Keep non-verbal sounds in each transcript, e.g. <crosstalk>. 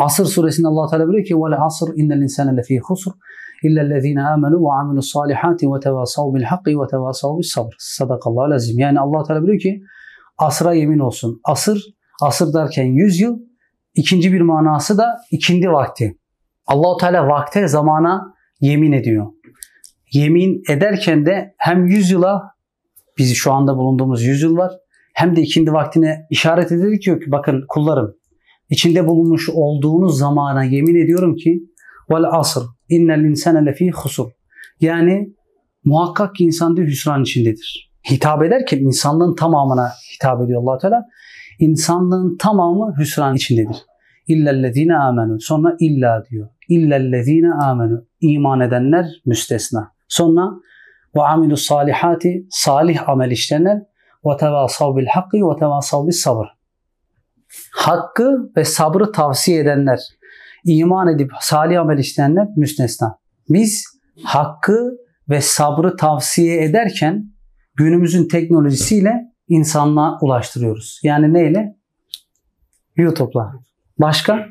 Asır suresinde Allah Teala buyuruyor ki "Vel asr innel insane lefî husr illellezîne âmenû ve amilus salihâti ve tevâsav bil hakki ve tevâsav bis sabr." Sadakallahu azim. Yani Allah Teala buyuruyor ki asra yemin olsun. Asır, asır derken 100 yıl. İkinci bir manası da ikindi vakti. Allah Teala vakte, zamana yemin ediyor. Yemin ederken de hem 100 yıla biz şu anda bulunduğumuz 100 yıl var hem de ikindi vaktine işaret edilir ki bakın kullarım içinde bulunmuş olduğunuz zamana yemin ediyorum ki vel asr innel insane lefî husur. Yani muhakkak ki insan diyor hüsran içindedir. Hitap ederken insanlığın tamamına hitap ediyor allah Teala. İnsanlığın tamamı hüsran içindedir. İllellezine amenu. Sonra illa diyor. İllellezine amenu. İman edenler müstesna. Sonra ve amilu salihati salih amel işleyenler ve tevasav bil hakkı ve tevasav bil sabır. Hakkı ve sabrı tavsiye edenler, iman edip salih amel işleyenler müstesna. Biz hakkı ve sabrı tavsiye ederken günümüzün teknolojisiyle insanlığa ulaştırıyoruz. Yani neyle? YouTube'la. Başka?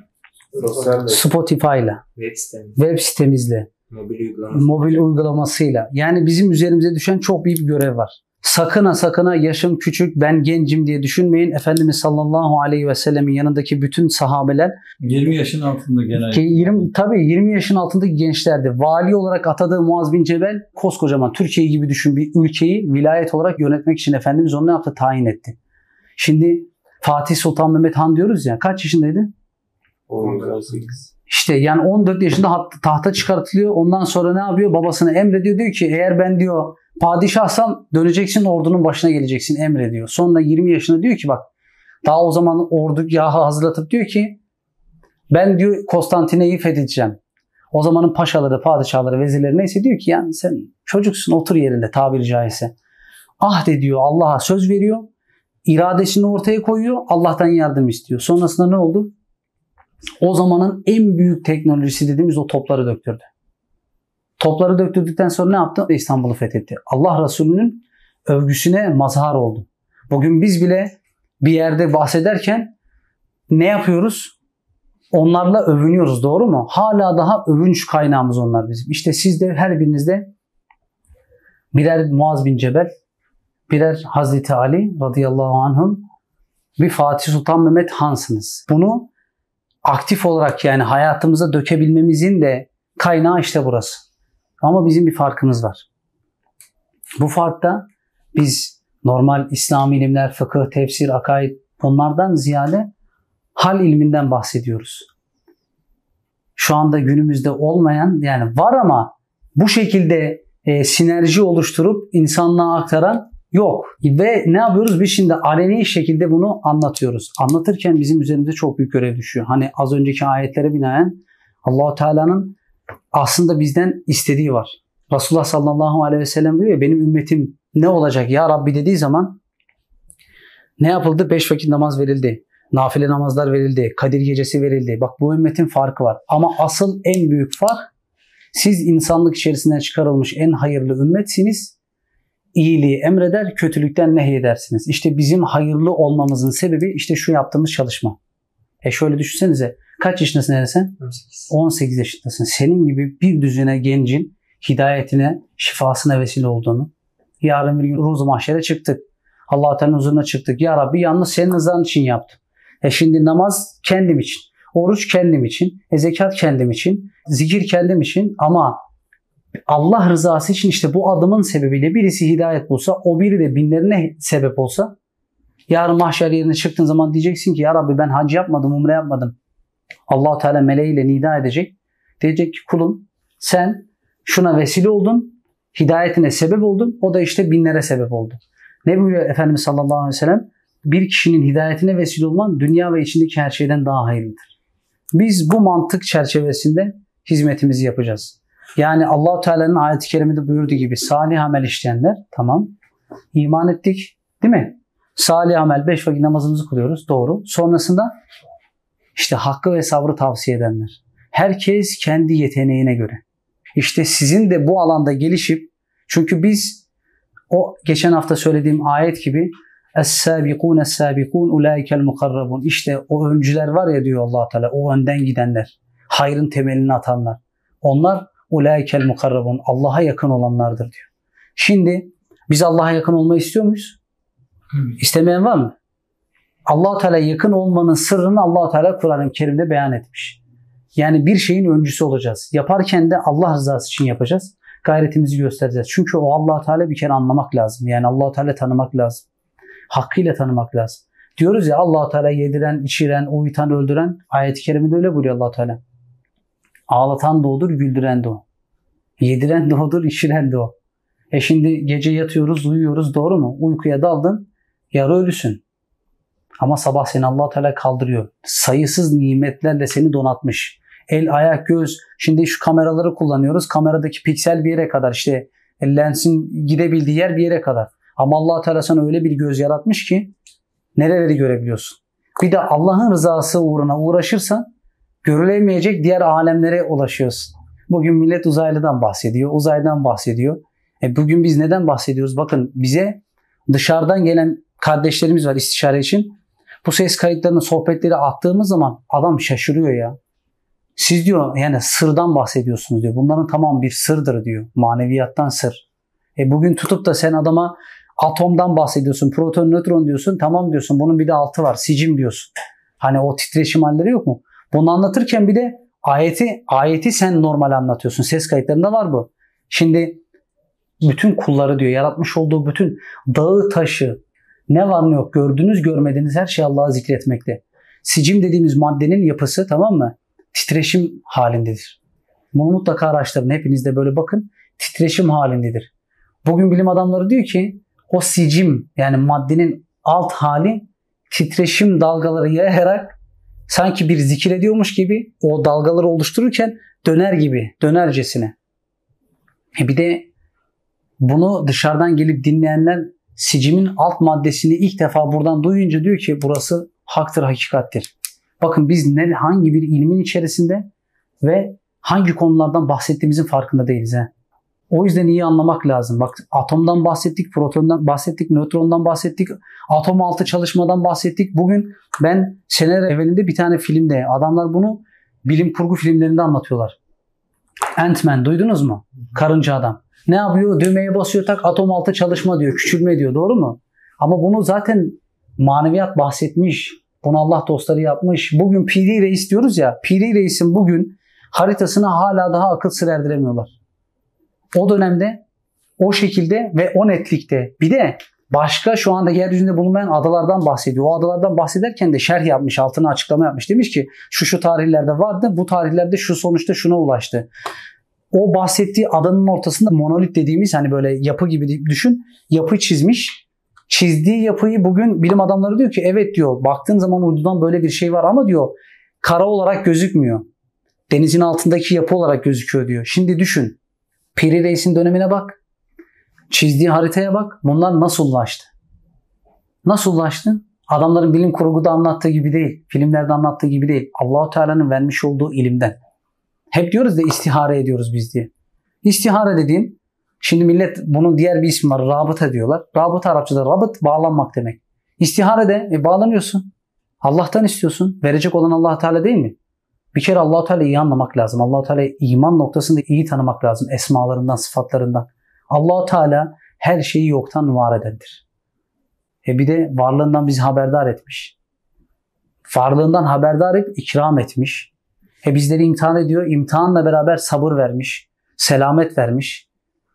Spotify'la, web sitemiz, web sitemizle, mobil uygulaması. mobil uygulamasıyla. Yani bizim üzerimize düşen çok büyük bir görev var. Sakın ha sakın ha yaşım küçük ben gencim diye düşünmeyin. Efendimiz sallallahu aleyhi ve sellemin yanındaki bütün sahabeler 20 yaşın altında genelde. ki 20 tabii 20 yaşın altındaki gençlerdi. Vali olarak atadığı Muaz bin Cebel koskocaman Türkiye gibi düşün bir ülkeyi vilayet olarak yönetmek için Efendimiz onu ne yaptı? Tayin etti. Şimdi Fatih Sultan Mehmet Han diyoruz ya kaç yaşındaydı? 18. İşte yani 14 yaşında tahta çıkartılıyor. Ondan sonra ne yapıyor? Babasına emrediyor. Diyor ki eğer ben diyor padişahsam döneceksin ordunun başına geleceksin emrediyor. Sonra 20 yaşında diyor ki bak daha o zaman ordu yahı hazırlatıp diyor ki ben diyor Konstantine'yi fethedeceğim. O zamanın paşaları, padişahları, vezirleri neyse diyor ki yani sen çocuksun otur yerinde tabiri caizse. Ah de diyor Allah'a söz veriyor. iradesini ortaya koyuyor. Allah'tan yardım istiyor. Sonrasında ne oldu? O zamanın en büyük teknolojisi dediğimiz o topları döktürdü. Topları döktürdükten sonra ne yaptı? İstanbul'u fethetti. Allah Resulü'nün övgüsüne mazhar oldu. Bugün biz bile bir yerde bahsederken ne yapıyoruz? Onlarla övünüyoruz doğru mu? Hala daha övünç kaynağımız onlar bizim. İşte siz de her birinizde birer Muaz bin Cebel, birer Hazreti Ali radıyallahu anhum, bir Fatih Sultan Mehmet Hansınız. Bunu aktif olarak yani hayatımıza dökebilmemizin de kaynağı işte burası. Ama bizim bir farkımız var. Bu farkta biz normal İslami ilimler, fıkıh, tefsir, akaid bunlardan ziyade hal ilminden bahsediyoruz. Şu anda günümüzde olmayan yani var ama bu şekilde e, sinerji oluşturup insanlığa aktaran yok. Ve ne yapıyoruz? Biz şimdi aleni şekilde bunu anlatıyoruz. Anlatırken bizim üzerimize çok büyük görev düşüyor. Hani az önceki ayetlere binaen Allahu Teala'nın aslında bizden istediği var. Resulullah sallallahu aleyhi ve sellem diyor ya benim ümmetim ne olacak ya Rabbi dediği zaman ne yapıldı? Beş vakit namaz verildi. Nafile namazlar verildi. Kadir gecesi verildi. Bak bu ümmetin farkı var. Ama asıl en büyük fark siz insanlık içerisinden çıkarılmış en hayırlı ümmetsiniz. İyiliği emreder, kötülükten nehyedersiniz. İşte bizim hayırlı olmamızın sebebi işte şu yaptığımız çalışma. E şöyle düşünsenize. Kaç yaşındasın Eren sen? 18. 18 yaşındasın. Senin gibi bir düzine gencin hidayetine, şifasına vesile olduğunu. Yarın bir gün ruzu mahşere çıktık. Allah Teala'nın huzuruna çıktık. Ya Rabbi yalnız senin rızan için yaptım. E şimdi namaz kendim için. Oruç kendim için. E zekat kendim için. Zikir kendim için. Ama Allah rızası için işte bu adımın sebebiyle birisi hidayet bulsa, o biri de binlerine sebep olsa, yarın mahşer yerine çıktığın zaman diyeceksin ki ya Rabbi ben hac yapmadım, umre yapmadım. Allah Teala meleğiyle nida edecek. Diyecek ki kulum sen şuna vesile oldun, hidayetine sebep oldun, o da işte binlere sebep oldu. Ne buyuruyor Efendimiz sallallahu aleyhi ve sellem? Bir kişinin hidayetine vesile olman dünya ve içindeki her şeyden daha hayırlıdır. Biz bu mantık çerçevesinde hizmetimizi yapacağız. Yani allah Teala'nın ayet-i kerimede buyurduğu gibi salih amel işleyenler tamam iman ettik değil mi? Salih amel beş vakit namazımızı kılıyoruz doğru. Sonrasında işte hakkı ve sabrı tavsiye edenler. Herkes kendi yeteneğine göre. İşte sizin de bu alanda gelişip çünkü biz o geçen hafta söylediğim ayet gibi Es-sâbikûn es-sâbikûn ulâikel mukarrabun. İşte o öncüler var ya diyor allah Teala. O önden gidenler. Hayrın temelini atanlar. Onlar ulâikel mukarrabun. Allah'a yakın olanlardır diyor. Şimdi biz Allah'a yakın olmayı istiyor muyuz? İstemeyen var mı? Allah Teala yakın olmanın sırrını allah Teala Kur'an-ı Kerim'de beyan etmiş. Yani bir şeyin öncüsü olacağız. Yaparken de Allah rızası için yapacağız. Gayretimizi göstereceğiz. Çünkü o allah Teala bir kere anlamak lazım. Yani allah Teala tanımak lazım. Hakkıyla tanımak lazım. Diyoruz ya allah Teala yediren, içiren, uyutan, öldüren. Ayet-i Kerime'de öyle buyuruyor allah Teala. Ağlatan da odur, güldüren de o. Yediren de odur, içiren de o. E şimdi gece yatıyoruz, uyuyoruz doğru mu? Uykuya daldın, yarı ölüsün. Ama sabah seni allah Teala kaldırıyor. Sayısız nimetlerle seni donatmış. El, ayak, göz. Şimdi şu kameraları kullanıyoruz. Kameradaki piksel bir yere kadar işte lensin gidebildiği yer bir yere kadar. Ama allah Teala sana öyle bir göz yaratmış ki nereleri görebiliyorsun. Bir de Allah'ın rızası uğruna uğraşırsan görülemeyecek diğer alemlere ulaşıyorsun. Bugün millet uzaylıdan bahsediyor, uzaydan bahsediyor. E bugün biz neden bahsediyoruz? Bakın bize dışarıdan gelen kardeşlerimiz var istişare için. Bu ses kayıtlarını, sohbetleri attığımız zaman adam şaşırıyor ya. Siz diyor yani sırdan bahsediyorsunuz diyor. Bunların tamam bir sırdır diyor. Maneviyattan sır. E bugün tutup da sen adama atomdan bahsediyorsun. Proton, nötron diyorsun. Tamam diyorsun. Bunun bir de altı var. Sicim diyorsun. Hani o titreşim halleri yok mu? Bunu anlatırken bir de ayeti ayeti sen normal anlatıyorsun. Ses kayıtlarında var bu. Şimdi bütün kulları diyor yaratmış olduğu bütün dağı taşı ne var ne yok gördüğünüz görmediğiniz her şey Allah'ı zikretmekte. Sicim dediğimiz maddenin yapısı tamam mı? Titreşim halindedir. Bunu mutlaka araştırın. Hepiniz de böyle bakın. Titreşim halindedir. Bugün bilim adamları diyor ki o sicim yani maddenin alt hali titreşim dalgaları yayarak sanki bir zikir ediyormuş gibi o dalgaları oluştururken döner gibi, dönercesine. E bir de bunu dışarıdan gelip dinleyenler sicimin alt maddesini ilk defa buradan duyunca diyor ki burası haktır, hakikattir. Bakın biz ne, hangi bir ilmin içerisinde ve hangi konulardan bahsettiğimizin farkında değiliz. He. O yüzden iyi anlamak lazım. Bak atomdan bahsettik, protondan bahsettik, nötrondan bahsettik, atom altı çalışmadan bahsettik. Bugün ben seneler evvelinde bir tane filmde adamlar bunu bilim kurgu filmlerinde anlatıyorlar. Ant-Man duydunuz mu? Karınca adam. Ne yapıyor? Düğmeye basıyor tak atom altı çalışma diyor. Küçülme diyor. Doğru mu? Ama bunu zaten maneviyat bahsetmiş. Bunu Allah dostları yapmış. Bugün PD Reis diyoruz ya. PD Reis'in bugün haritasını hala daha akıl sır erdiremiyorlar. O dönemde o şekilde ve o netlikte bir de başka şu anda yeryüzünde bulunmayan adalardan bahsediyor. O adalardan bahsederken de şerh yapmış, altına açıklama yapmış. Demiş ki şu şu tarihlerde vardı, bu tarihlerde şu sonuçta şuna ulaştı. O bahsettiği adanın ortasında monolit dediğimiz hani böyle yapı gibi düşün. Yapı çizmiş. Çizdiği yapıyı bugün bilim adamları diyor ki evet diyor baktığın zaman uydudan böyle bir şey var ama diyor kara olarak gözükmüyor. Denizin altındaki yapı olarak gözüküyor diyor. Şimdi düşün. Piri Reis'in dönemine bak. Çizdiği haritaya bak. Bunlar nasıl ulaştı? Nasıl ulaştı? Adamların bilim kurguda anlattığı gibi değil. Filmlerde anlattığı gibi değil. Allahu Teala'nın vermiş olduğu ilimden. Hep diyoruz da istihare ediyoruz biz diye. İstihare dediğim şimdi millet bunun diğer bir ismi var. Rabıta diyorlar. Rabıta Arapçada rabıt bağlanmak demek. İstihare de e, bağlanıyorsun. Allah'tan istiyorsun. Verecek olan allah Teala değil mi? Bir kere allah Teala'yı iyi anlamak lazım. allah Teala iman noktasında iyi tanımak lazım. Esmalarından, sıfatlarından. Allah Teala her şeyi yoktan var edendir. E bir de varlığından bizi haberdar etmiş. Varlığından haberdar edip ikram etmiş. E bizleri imtihan ediyor. İmtihanla beraber sabır vermiş. Selamet vermiş.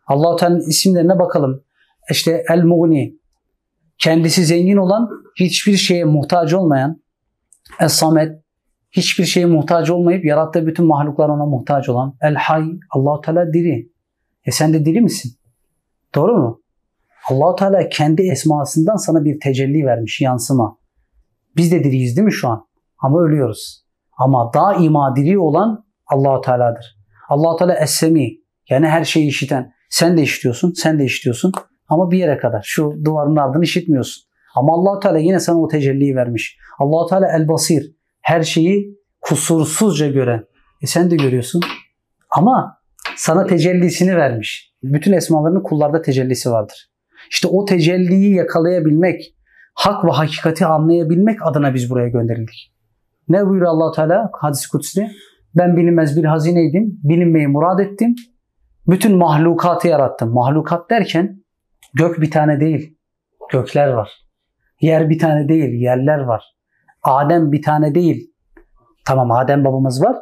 allah Teala'nın isimlerine bakalım. İşte El-Mughni. Kendisi zengin olan, hiçbir şeye muhtaç olmayan. Es-Samet hiçbir şeye muhtaç olmayıp yarattığı bütün mahluklar ona muhtaç olan El Hay, Allahu Teala diri. E sen de diri misin? Doğru mu? Allahu Teala kendi esmasından sana bir tecelli vermiş, yansıma. Biz de diriyiz değil mi şu an? Ama ölüyoruz. Ama daima diri olan Allahu Teala'dır. Allahu Teala es-semi yani her şeyi işiten. Sen de işitiyorsun, sen de işitiyorsun ama bir yere kadar. Şu duvarın ardını işitmiyorsun. Ama Allahu Teala yine sana o tecelliyi vermiş. Allahu Teala el-basir her şeyi kusursuzca gören. E sen de görüyorsun. Ama sana tecellisini vermiş. Bütün esmalarının kullarda tecellisi vardır. İşte o tecelliyi yakalayabilmek, hak ve hakikati anlayabilmek adına biz buraya gönderildik. Ne buyuruyor allah Teala hadis-i kutsi? Ben bilinmez bir hazineydim, bilinmeyi murad ettim. Bütün mahlukatı yarattım. Mahlukat derken gök bir tane değil, gökler var. Yer bir tane değil, yerler var. Adem bir tane değil. Tamam Adem babamız var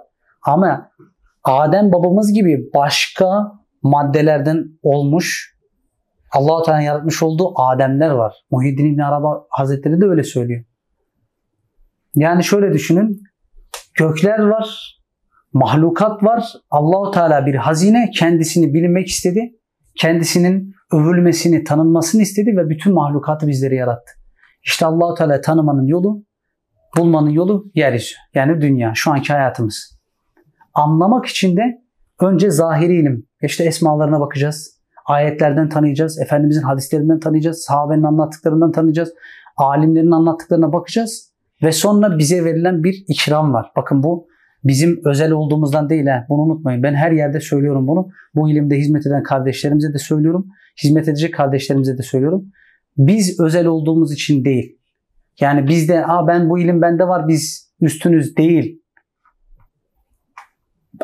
ama Adem babamız gibi başka maddelerden olmuş Allah-u Teala yaratmış olduğu Ademler var. Muhyiddin İbn Arabi Hazretleri de öyle söylüyor. Yani şöyle düşünün. Gökler var, mahlukat var. Allahu Teala bir hazine kendisini bilinmek istedi. Kendisinin övülmesini, tanınmasını istedi ve bütün mahlukatı bizleri yarattı. İşte Allahu Teala tanımanın yolu, bulmanın yolu yeryüzü. Yani dünya, şu anki hayatımız. Anlamak için de önce zahiri ilim, işte esmalarına bakacağız. Ayetlerden tanıyacağız, Efendimizin hadislerinden tanıyacağız, sahabenin anlattıklarından tanıyacağız, alimlerin anlattıklarına bakacağız ve sonra bize verilen bir ikram var. Bakın bu bizim özel olduğumuzdan değil. He. Bunu unutmayın. Ben her yerde söylüyorum bunu. Bu ilimde hizmet eden kardeşlerimize de söylüyorum. Hizmet edecek kardeşlerimize de söylüyorum. Biz özel olduğumuz için değil. Yani bizde ben bu ilim bende var biz üstünüz değil.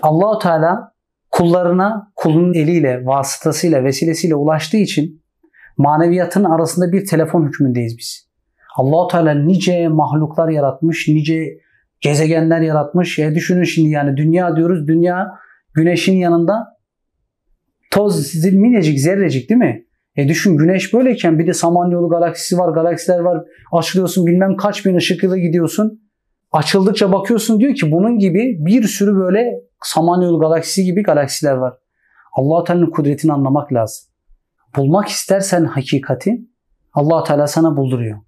Allahu Teala kullarına kulun eliyle, vasıtasıyla, vesilesiyle ulaştığı için maneviyatın arasında bir telefon hükmündeyiz biz. Allahu Teala nice mahluklar yaratmış, nice gezegenler yaratmış. E düşünün şimdi yani dünya diyoruz. Dünya güneşin yanında toz minicik, zerrecik değil mi? E düşün güneş böyleyken bir de Samanyolu galaksisi var, galaksiler var. Açılıyorsun bilmem kaç bin ışık yılı gidiyorsun. Açıldıkça bakıyorsun diyor ki bunun gibi bir sürü böyle Samanyolu galaksisi gibi galaksiler var. Allah-u Teala'nın kudretini anlamak lazım. Bulmak istersen hakikati allah Teala sana bulduruyor.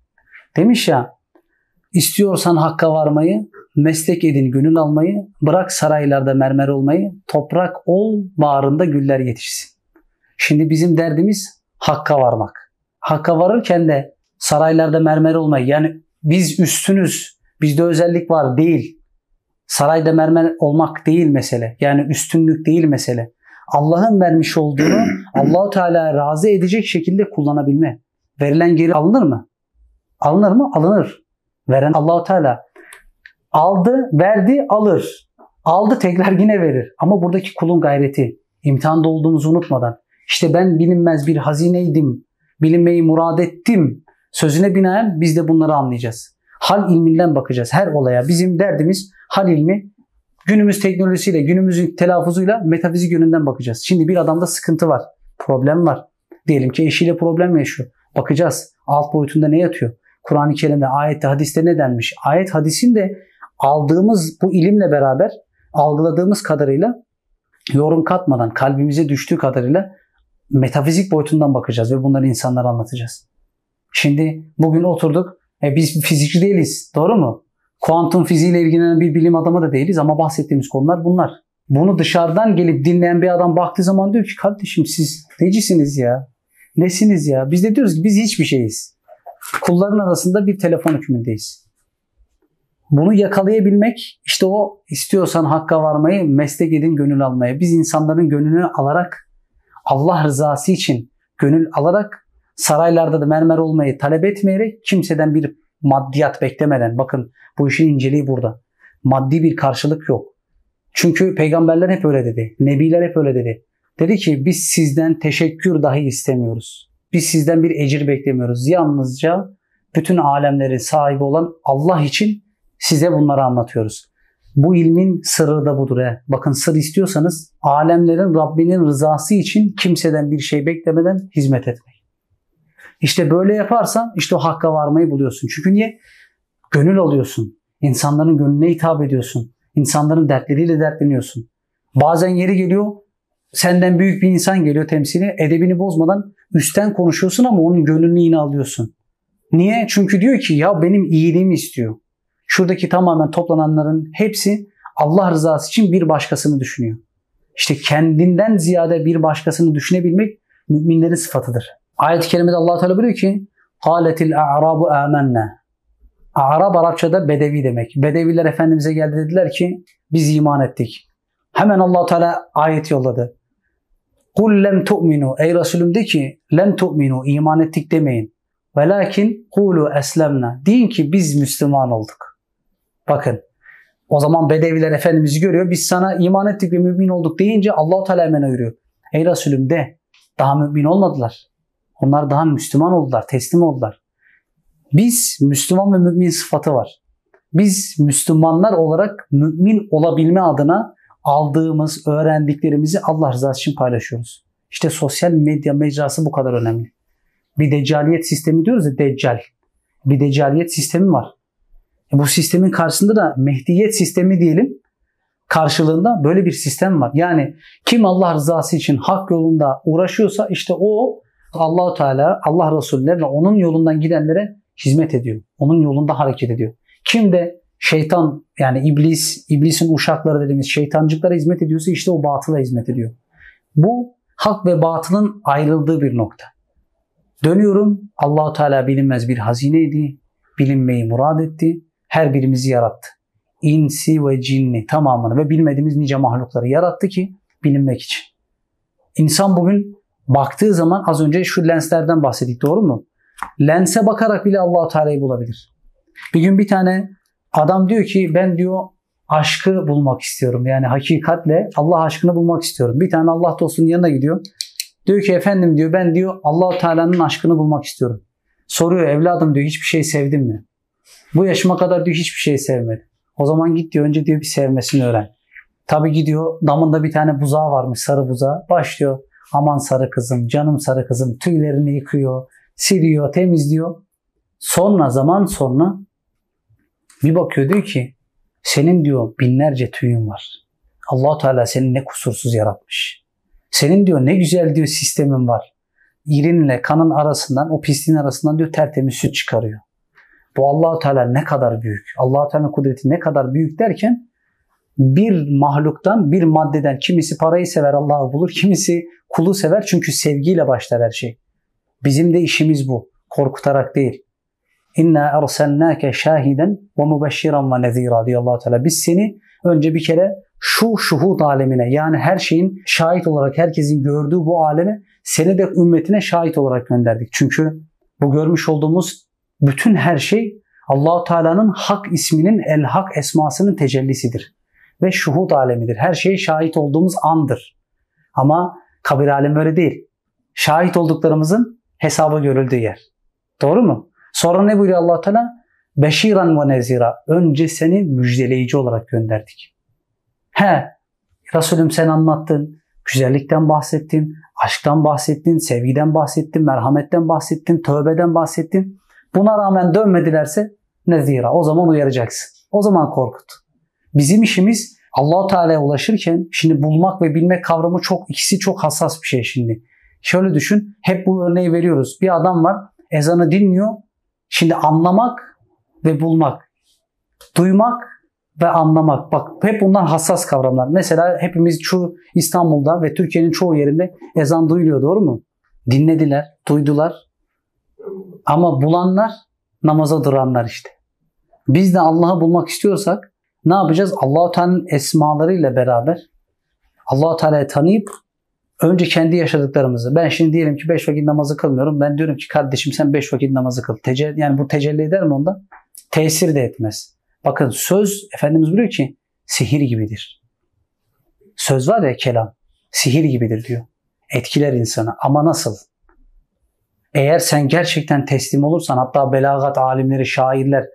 Demiş ya istiyorsan hakka varmayı, meslek edin gönül almayı, bırak saraylarda mermer olmayı, toprak ol bağrında güller yetişsin. Şimdi bizim derdimiz hakka varmak. Hakka varırken de saraylarda mermer olmayı yani biz üstünüz, bizde özellik var değil. Sarayda mermer olmak değil mesele. Yani üstünlük değil mesele. Allah'ın vermiş olduğunu <clears throat> Allahu Teala razı edecek şekilde kullanabilme. Verilen geri alınır mı? Alınır mı? Alınır. Veren Allahu Teala. Aldı, verdi, alır. Aldı tekrar yine verir. Ama buradaki kulun gayreti. imtihanda olduğumuzu unutmadan. İşte ben bilinmez bir hazineydim. Bilinmeyi murad ettim. Sözüne binaen biz de bunları anlayacağız. Hal ilminden bakacağız her olaya. Bizim derdimiz hal ilmi. Günümüz teknolojisiyle, günümüzün telaffuzuyla metafizik yönünden bakacağız. Şimdi bir adamda sıkıntı var. Problem var. Diyelim ki eşiyle problem yaşıyor. Bakacağız. Alt boyutunda ne yatıyor? Kur'an-ı Kerim'de, ayette, hadiste ne denmiş? Ayet, hadisin de aldığımız bu ilimle beraber algıladığımız kadarıyla yorum katmadan kalbimize düştüğü kadarıyla metafizik boyutundan bakacağız ve bunları insanlara anlatacağız. Şimdi bugün oturduk. E, biz fizikçi değiliz. Doğru mu? Kuantum fiziğiyle ilgilenen bir bilim adamı da değiliz ama bahsettiğimiz konular bunlar. Bunu dışarıdan gelip dinleyen bir adam baktığı zaman diyor ki kardeşim siz necisiniz ya? Nesiniz ya? Biz de diyoruz ki biz hiçbir şeyiz. Kulların arasında bir telefon hükmündeyiz. Bunu yakalayabilmek işte o istiyorsan hakka varmayı meslek edin gönül almaya. Biz insanların gönlünü alarak Allah rızası için gönül alarak saraylarda da mermer olmayı talep etmeyerek kimseden bir maddiyat beklemeden bakın bu işin inceliği burada. Maddi bir karşılık yok. Çünkü peygamberler hep öyle dedi. Nebiler hep öyle dedi. Dedi ki biz sizden teşekkür dahi istemiyoruz. Biz sizden bir ecir beklemiyoruz. Yalnızca bütün alemlerin sahibi olan Allah için size bunları anlatıyoruz. Bu ilmin sırrı da budur. He. Bakın sır istiyorsanız alemlerin Rabbinin rızası için kimseden bir şey beklemeden hizmet etmek. İşte böyle yaparsan işte o hakka varmayı buluyorsun. Çünkü niye? Gönül alıyorsun. İnsanların gönlüne hitap ediyorsun. İnsanların dertleriyle dertleniyorsun. Bazen yeri geliyor senden büyük bir insan geliyor temsili edebini bozmadan üstten konuşuyorsun ama onun gönlünü yine alıyorsun. Niye? Çünkü diyor ki ya benim iyiliğimi istiyor. Şuradaki tamamen toplananların hepsi Allah rızası için bir başkasını düşünüyor. İşte kendinden ziyade bir başkasını düşünebilmek müminlerin sıfatıdır. Ayet-i kerimede Allah Teala buyuruyor ki: "Kâletil a'rabu âmennâ." Arap Arapçada bedevi demek. Bedeviler Efendimiz'e geldi dediler ki biz iman ettik. Hemen Allah Teala ayet yolladı. Kul lem tu'minu. Ey Resulüm de ki lem tu'minu. iman ettik demeyin. Velakin kulu eslemna. Deyin ki biz Müslüman olduk. Bakın o zaman Bedeviler Efendimiz'i görüyor. Biz sana iman ettik ve mümin olduk deyince Allahu Teala hemen ayırıyor. Ey Resulüm de daha mümin olmadılar. Onlar daha Müslüman oldular, teslim oldular. Biz Müslüman ve mümin sıfatı var. Biz Müslümanlar olarak mümin olabilme adına aldığımız, öğrendiklerimizi Allah rızası için paylaşıyoruz. İşte sosyal medya mecrası bu kadar önemli. Bir deccaliyet sistemi diyoruz ya deccal. Bir deccaliyet sistemi var. E bu sistemin karşısında da mehdiyet sistemi diyelim. Karşılığında böyle bir sistem var. Yani kim Allah rızası için hak yolunda uğraşıyorsa işte o Allahu Teala, Allah Resulüne ve onun yolundan gidenlere hizmet ediyor. Onun yolunda hareket ediyor. Kim de şeytan yani iblis, iblisin uşakları dediğimiz şeytancıklara hizmet ediyorsa işte o batıla hizmet ediyor. Bu hak ve batılın ayrıldığı bir nokta. Dönüyorum Allahu Teala bilinmez bir hazineydi. Bilinmeyi murad etti. Her birimizi yarattı. İnsi ve cinni tamamını ve bilmediğimiz nice mahlukları yarattı ki bilinmek için. İnsan bugün baktığı zaman az önce şu lenslerden bahsettik doğru mu? Lense bakarak bile Allahu Teala'yı bulabilir. Bir gün bir tane adam diyor ki ben diyor aşkı bulmak istiyorum. Yani hakikatle Allah aşkını bulmak istiyorum. Bir tane Allah dostunun yanına gidiyor. Diyor ki efendim diyor ben diyor Allahu Teala'nın aşkını bulmak istiyorum. Soruyor evladım diyor hiçbir şey sevdin mi? Bu yaşıma kadar diyor hiçbir şey sevmedim. O zaman git diyor önce diyor bir sevmesini öğren. Tabi gidiyor damında bir tane buzağı varmış sarı buzağı. Başlıyor aman sarı kızım canım sarı kızım tüylerini yıkıyor, siliyor, temizliyor. Sonra zaman sonra bir bakıyor diyor ki senin diyor binlerce tüyün var. allah Teala seni ne kusursuz yaratmış. Senin diyor ne güzel diyor sistemin var. İrinle kanın arasından o pisliğin arasından diyor tertemiz süt çıkarıyor. Bu Allahu Teala ne kadar büyük. Allahu Teala'nın kudreti ne kadar büyük derken bir mahluktan, bir maddeden kimisi parayı sever Allah'ı bulur, kimisi kulu sever çünkü sevgiyle başlar her şey. Bizim de işimiz bu. Korkutarak değil. İnna ersennâke şahiden ve mübeşşiran ve nezîrâ diyor allah Teala. Biz seni önce bir kere şu şuhud alemine yani her şeyin şahit olarak herkesin gördüğü bu aleme seni de ümmetine şahit olarak gönderdik. Çünkü bu görmüş olduğumuz bütün her şey Allahu Teala'nın Hak isminin El Hak esmasının tecellisidir ve şuhud alemidir. Her şeye şahit olduğumuz andır. Ama kabir alemi öyle değil. Şahit olduklarımızın hesaba görüldüğü yer. Doğru mu? Sonra ne buyuruyor allah Teala? Beşiran ve nezira. Önce seni müjdeleyici olarak gönderdik. He, Resulüm sen anlattın. Güzellikten bahsettin, aşktan bahsettin, sevgiden bahsettin, merhametten bahsettin, tövbeden bahsettin. Buna rağmen dönmedilerse nezira. O zaman uyaracaksın. O zaman korkut. Bizim işimiz Allahu Teala'ya ulaşırken şimdi bulmak ve bilmek kavramı çok ikisi çok hassas bir şey şimdi. Şöyle düşün. Hep bu örneği veriyoruz. Bir adam var. Ezanı dinliyor. Şimdi anlamak ve bulmak. Duymak ve anlamak. Bak hep bunlar hassas kavramlar. Mesela hepimiz şu İstanbul'da ve Türkiye'nin çoğu yerinde ezan duyuluyor doğru mu? Dinlediler, duydular. Ama bulanlar namaza duranlar işte. Biz de Allah'ı bulmak istiyorsak ne yapacağız? Allahu Teala'nın esmalarıyla beraber Allahu Teala'yı tanıyıp önce kendi yaşadıklarımızı. Ben şimdi diyelim ki 5 vakit namazı kılmıyorum. Ben diyorum ki kardeşim sen 5 vakit namazı kıl. Tecelli, yani bu tecelli eder mi onda? Tesir de etmez. Bakın söz Efendimiz buyuruyor ki sihir gibidir. Söz var ya kelam sihir gibidir diyor. Etkiler insanı ama nasıl? Eğer sen gerçekten teslim olursan hatta belagat alimleri, şairler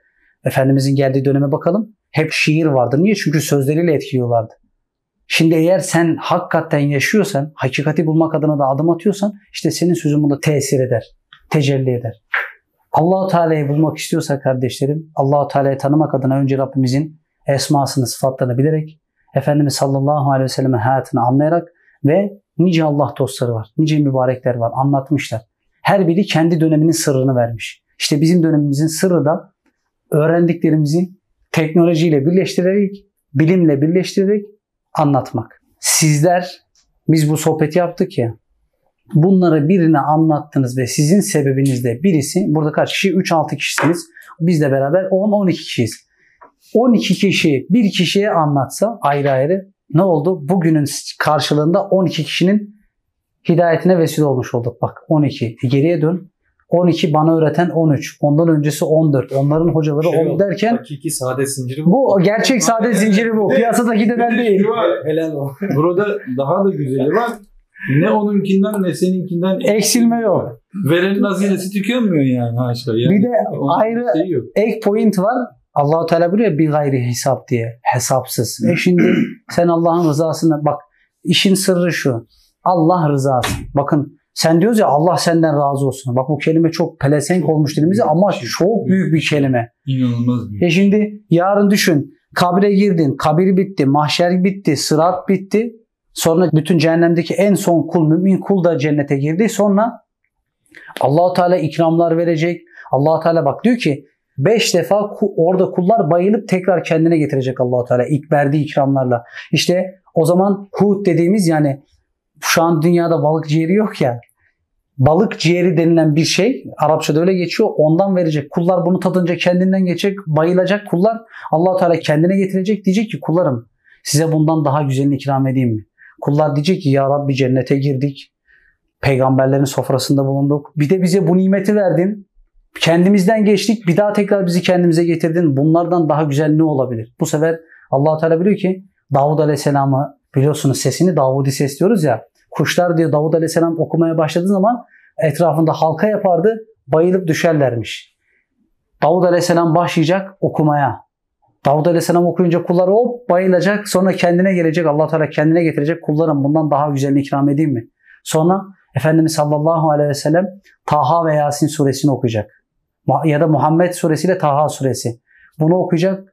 Efendimizin geldiği döneme bakalım. Hep şiir vardı. Niye? Çünkü sözleriyle etkiliyorlardı. Şimdi eğer sen hakikaten yaşıyorsan, hakikati bulmak adına da adım atıyorsan işte senin sözün bunda tesir eder, tecelli eder. Allahu Teala'yı bulmak istiyorsa kardeşlerim, Allahu Teala'yı tanımak adına önce Rabbimizin esmasını, sıfatlarını bilerek, Efendimiz sallallahu aleyhi ve sellem'in hayatını anlayarak ve nice Allah dostları var, nice mübarekler var, anlatmışlar. Her biri kendi döneminin sırrını vermiş. İşte bizim dönemimizin sırrı da öğrendiklerimizi teknolojiyle birleştirerek, bilimle birleştirerek anlatmak. Sizler biz bu sohbeti yaptık ya. Bunları birine anlattınız ve sizin sebebinizde birisi burada kaç kişi? 3-6 kişisiniz. Biz de beraber 10-12 kişiyiz. 12 kişi bir kişiye anlatsa ayrı ayrı ne oldu? Bugünün karşılığında 12 kişinin hidayetine vesile olmuş olduk. Bak 12. E geriye dön. 12 bana öğreten 13. Ondan öncesi 14. Onların hocaları Şey 10 oldu, derken Hakiki sade zinciri bu. bu gerçek sade zinciri bu. Piyasadaki de ben değil. Helal o. Burada daha da güzeli var. Ne onunkinden ne seninkinden Eksilme yok. Verenin hazinesi tükenmiyor yani haşa. Yani Bir de ayrı yok. ek point var. Allahu Teala buraya bir gayri hesap diye. Hesapsız. E şimdi sen Allah'ın rızasına bak işin sırrı şu. Allah rızası. Bakın sen diyoruz ya Allah senden razı olsun. Bak bu kelime çok pelesenk olmuş dilimize ama çok büyük bir kelime. İnanılmaz büyük. E şimdi yarın düşün. Kabre girdin. Kabir bitti. Mahşer bitti. Sırat bitti. Sonra bütün cehennemdeki en son kul, mümin kul da cennete girdi. Sonra Allahu Teala ikramlar verecek. Allahu Teala bak diyor ki beş defa orada kullar bayılıp tekrar kendine getirecek Allahu Teala ilk verdiği ikramlarla. İşte o zaman hut dediğimiz yani şu an dünyada balık ciğeri yok ya. Balık ciğeri denilen bir şey Arapçada öyle geçiyor. Ondan verecek. Kullar bunu tadınca kendinden geçecek, bayılacak kullar. Allahu Teala kendine getirecek diyecek ki kullarım size bundan daha güzelini ikram edeyim mi? Kullar diyecek ki ya Rabbi cennete girdik. Peygamberlerin sofrasında bulunduk. Bir de bize bu nimeti verdin. Kendimizden geçtik. Bir daha tekrar bizi kendimize getirdin. Bunlardan daha güzel ne olabilir? Bu sefer allah Teala biliyor ki Davud Aleyhisselam'ı biliyorsunuz sesini Davudi ses diyoruz ya. Kuşlar diyor Davud Aleyhisselam okumaya başladığı zaman etrafında halka yapardı. Bayılıp düşerlermiş. Davud Aleyhisselam başlayacak okumaya. Davud Aleyhisselam okuyunca kullar hop bayılacak. Sonra kendine gelecek. allah Teala kendine getirecek. Kullarım bundan daha güzelini ikram edeyim mi? Sonra Efendimiz sallallahu aleyhi ve sellem Taha ve Yasin suresini okuyacak. Ya da Muhammed suresiyle Taha suresi. Bunu okuyacak.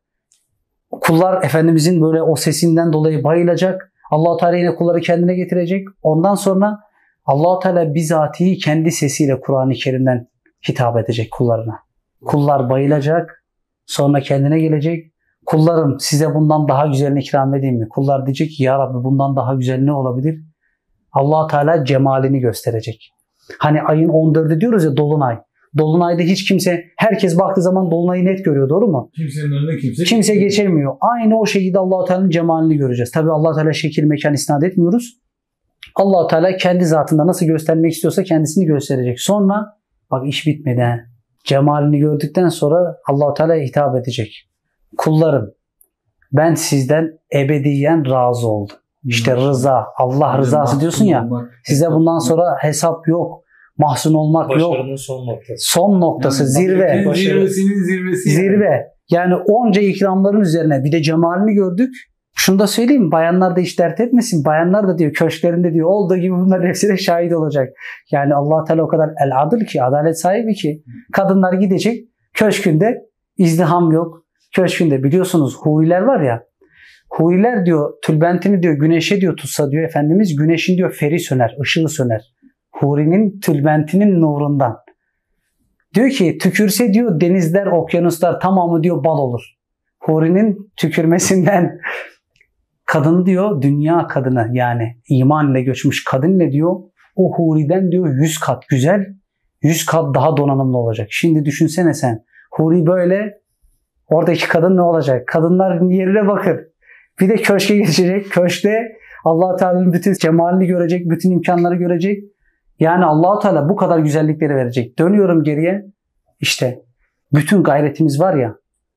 Kullar Efendimizin böyle o sesinden dolayı bayılacak. Allah Teala yine kulları kendine getirecek. Ondan sonra allah Teala bizatihi kendi sesiyle Kur'an-ı Kerim'den hitap edecek kullarına. Kullar bayılacak. Sonra kendine gelecek. Kullarım size bundan daha güzelini ikram edeyim mi? Kullar diyecek ki ya Rabbi bundan daha güzel ne olabilir? allah Teala cemalini gösterecek. Hani ayın 14'ü diyoruz ya Dolunay. Dolunayda hiç kimse, herkes baktığı zaman Dolunay'ı net görüyor doğru mu? Kimsenin önüne kimse Kimse geçemiyor. Aynı o şekilde allah Teala'nın cemalini göreceğiz. Tabi allah Teala şekil mekan isnat etmiyoruz. allah Teala kendi zatında nasıl göstermek istiyorsa kendisini gösterecek. Sonra bak iş bitmedi. he. Cemalini gördükten sonra allah Teala hitap edecek. Kullarım ben sizden ebediyen razı oldum. İşte rıza, Allah rızası diyorsun ya. Size bundan sonra hesap yok. Mahzun olmak yok. Başarının son noktası. Son noktası zirve. Zirve. Zirvesinin zirvesi. yani. Zirve. Yani onca ikramların üzerine bir de cemalini gördük. Şunu da söyleyeyim bayanlar da hiç dert etmesin. Bayanlar da diyor köşklerinde diyor olduğu gibi bunların hepsine şahit olacak. Yani allah Teala o kadar el adıl ki adalet sahibi ki kadınlar gidecek köşkünde izdiham yok. Köşkünde biliyorsunuz huriler var ya huriler diyor tülbentini diyor güneşe diyor tutsa diyor Efendimiz güneşin diyor feri söner, ışığı söner. Hurinin tülbentinin nurundan. Diyor ki tükürse diyor denizler, okyanuslar tamamı diyor bal olur. Huri'nin tükürmesinden <laughs> kadın diyor dünya kadını yani iman ile göçmüş kadın ne diyor o Huri'den diyor 100 kat güzel 100 kat daha donanımlı olacak. Şimdi düşünsene sen Huri böyle oradaki kadın ne olacak? Kadınlar yerine bakın. Bir de köşke geçecek. Köşkte allah Teala'nın bütün cemalini görecek, bütün imkanları görecek. Yani allah Teala bu kadar güzellikleri verecek. Dönüyorum geriye. İşte bütün gayretimiz var ya,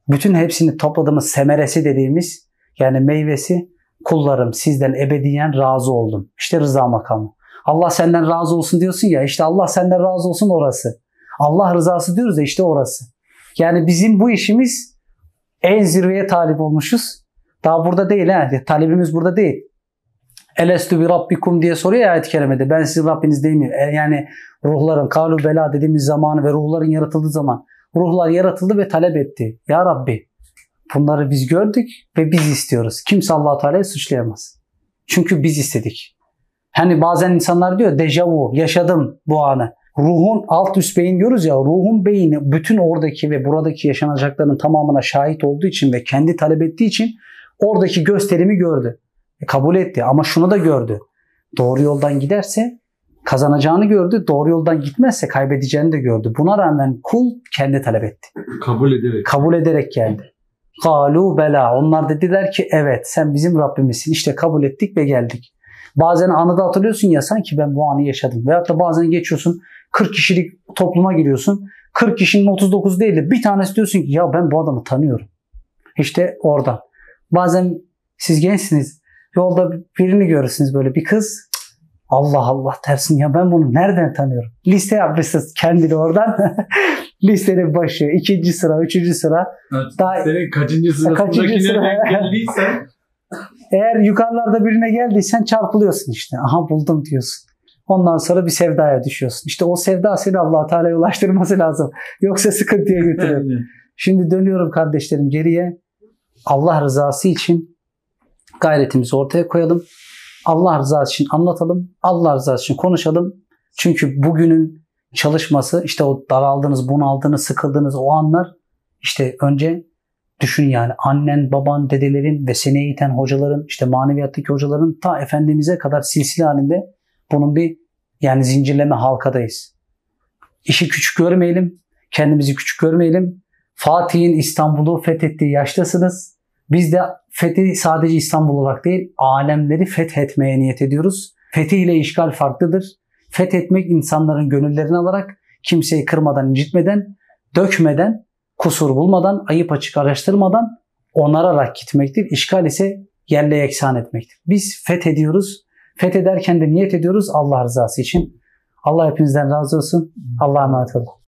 bütün hepsini topladığımız semeresi dediğimiz yani meyvesi kullarım sizden ebediyen razı oldum. İşte rıza makamı. Allah senden razı olsun diyorsun ya işte Allah senden razı olsun orası. Allah rızası diyoruz ya işte orası. Yani bizim bu işimiz en zirveye talip olmuşuz. Daha burada değil ha. Talebimiz burada değil. Elestü bi rabbikum diye soruyor ya ayet-i kerimede. Ben sizin Rabbiniz değil miyim? E, Yani ruhların kalu bela dediğimiz zamanı ve ruhların yaratıldığı zaman ruhlar yaratıldı ve talep etti. Ya Rabbi bunları biz gördük ve biz istiyoruz. Kimse allah Teala'yı suçlayamaz. Çünkü biz istedik. Hani bazen insanlar diyor dejavu yaşadım bu anı. Ruhun alt üst beyin diyoruz ya ruhun beyni bütün oradaki ve buradaki yaşanacakların tamamına şahit olduğu için ve kendi talep ettiği için oradaki gösterimi gördü. E, kabul etti ama şunu da gördü. Doğru yoldan giderse kazanacağını gördü. Doğru yoldan gitmezse kaybedeceğini de gördü. Buna rağmen kul kendi talep etti. Kabul ederek. Kabul ederek geldi. Kalu bela. Onlar dediler ki evet sen bizim Rabbimizsin. İşte kabul ettik ve geldik. Bazen anıda hatırlıyorsun ya sanki ben bu anı yaşadım. Veyahut da bazen geçiyorsun 40 kişilik topluma giriyorsun. 40 kişinin 39 değil de bir tanesi diyorsun ki ya ben bu adamı tanıyorum. İşte oradan. Bazen siz gençsiniz. Yolda birini görürsünüz böyle bir kız. Allah Allah dersin ya ben bunu nereden tanıyorum? Liste yapmışsınız kendini oradan. <laughs> Listenin başı, ikinci sıra, üçüncü sıra. Daha- Senin kaçıncı sınıfındakine sıra? geldiysen <laughs> Eğer yukarılarda birine geldiysen çarpılıyorsun işte. Aha buldum diyorsun. Ondan sonra bir sevdaya düşüyorsun. İşte o sevda seni allah Teala'ya ulaştırması lazım. Yoksa sıkıntıya götürür. Şimdi dönüyorum kardeşlerim geriye. Allah rızası için gayretimizi ortaya koyalım. Allah rızası için anlatalım. Allah rızası için konuşalım. Çünkü bugünün çalışması işte o daraldığınız, bunaldığınız, sıkıldığınız o anlar işte önce düşün yani annen, baban, dedelerin ve seni eğiten hocaların işte maneviyattaki hocaların ta Efendimiz'e kadar silsile halinde bunun bir yani zincirleme halkadayız. İşi küçük görmeyelim. Kendimizi küçük görmeyelim. Fatih'in İstanbul'u fethettiği yaştasınız. Biz de fethi sadece İstanbul olarak değil, alemleri fethetmeye niyet ediyoruz. Fetih ile işgal farklıdır. Fethetmek insanların gönüllerini alarak, kimseyi kırmadan, incitmeden, dökmeden, kusur bulmadan, ayıp açık araştırmadan onararak gitmektir. İşgal ise yerle yeksan etmektir. Biz fethediyoruz. Fethederken de niyet ediyoruz Allah rızası için. Allah hepinizden razı olsun. Allah'a emanet olun.